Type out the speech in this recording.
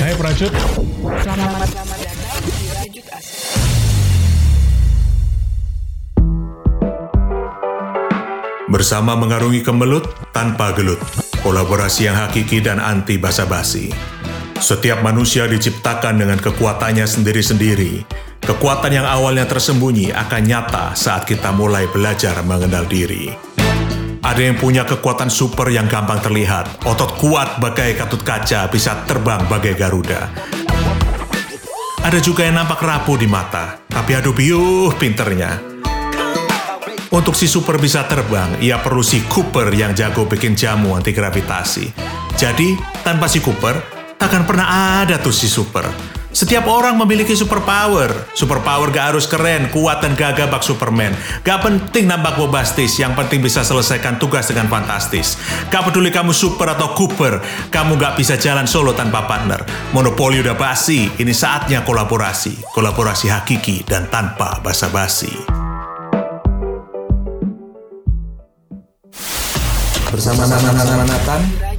Hai prajurit. Selamat, selamat datang di Rajut. Bersama mengarungi kemelut tanpa gelut. Kolaborasi yang hakiki dan anti basa-basi. Setiap manusia diciptakan dengan kekuatannya sendiri-sendiri. Kekuatan yang awalnya tersembunyi akan nyata saat kita mulai belajar mengenal diri. Ada yang punya kekuatan super yang gampang terlihat, otot kuat bagai katut kaca bisa terbang bagai Garuda. Ada juga yang nampak rapuh di mata, tapi aduh biuh pinternya. Untuk si super bisa terbang, ia perlu si Cooper yang jago bikin jamu anti gravitasi. Jadi, tanpa si Cooper, takkan pernah ada tuh si super. Setiap orang memiliki superpower. Superpower gak harus keren, kuat, dan gagah bak Superman. Gak penting nampak bobastis, yang penting bisa selesaikan tugas dengan fantastis. Gak peduli kamu super atau Cooper, kamu gak bisa jalan solo tanpa partner. Monopoli udah basi, ini saatnya kolaborasi. Kolaborasi hakiki dan tanpa basa-basi. bersama sama Nathan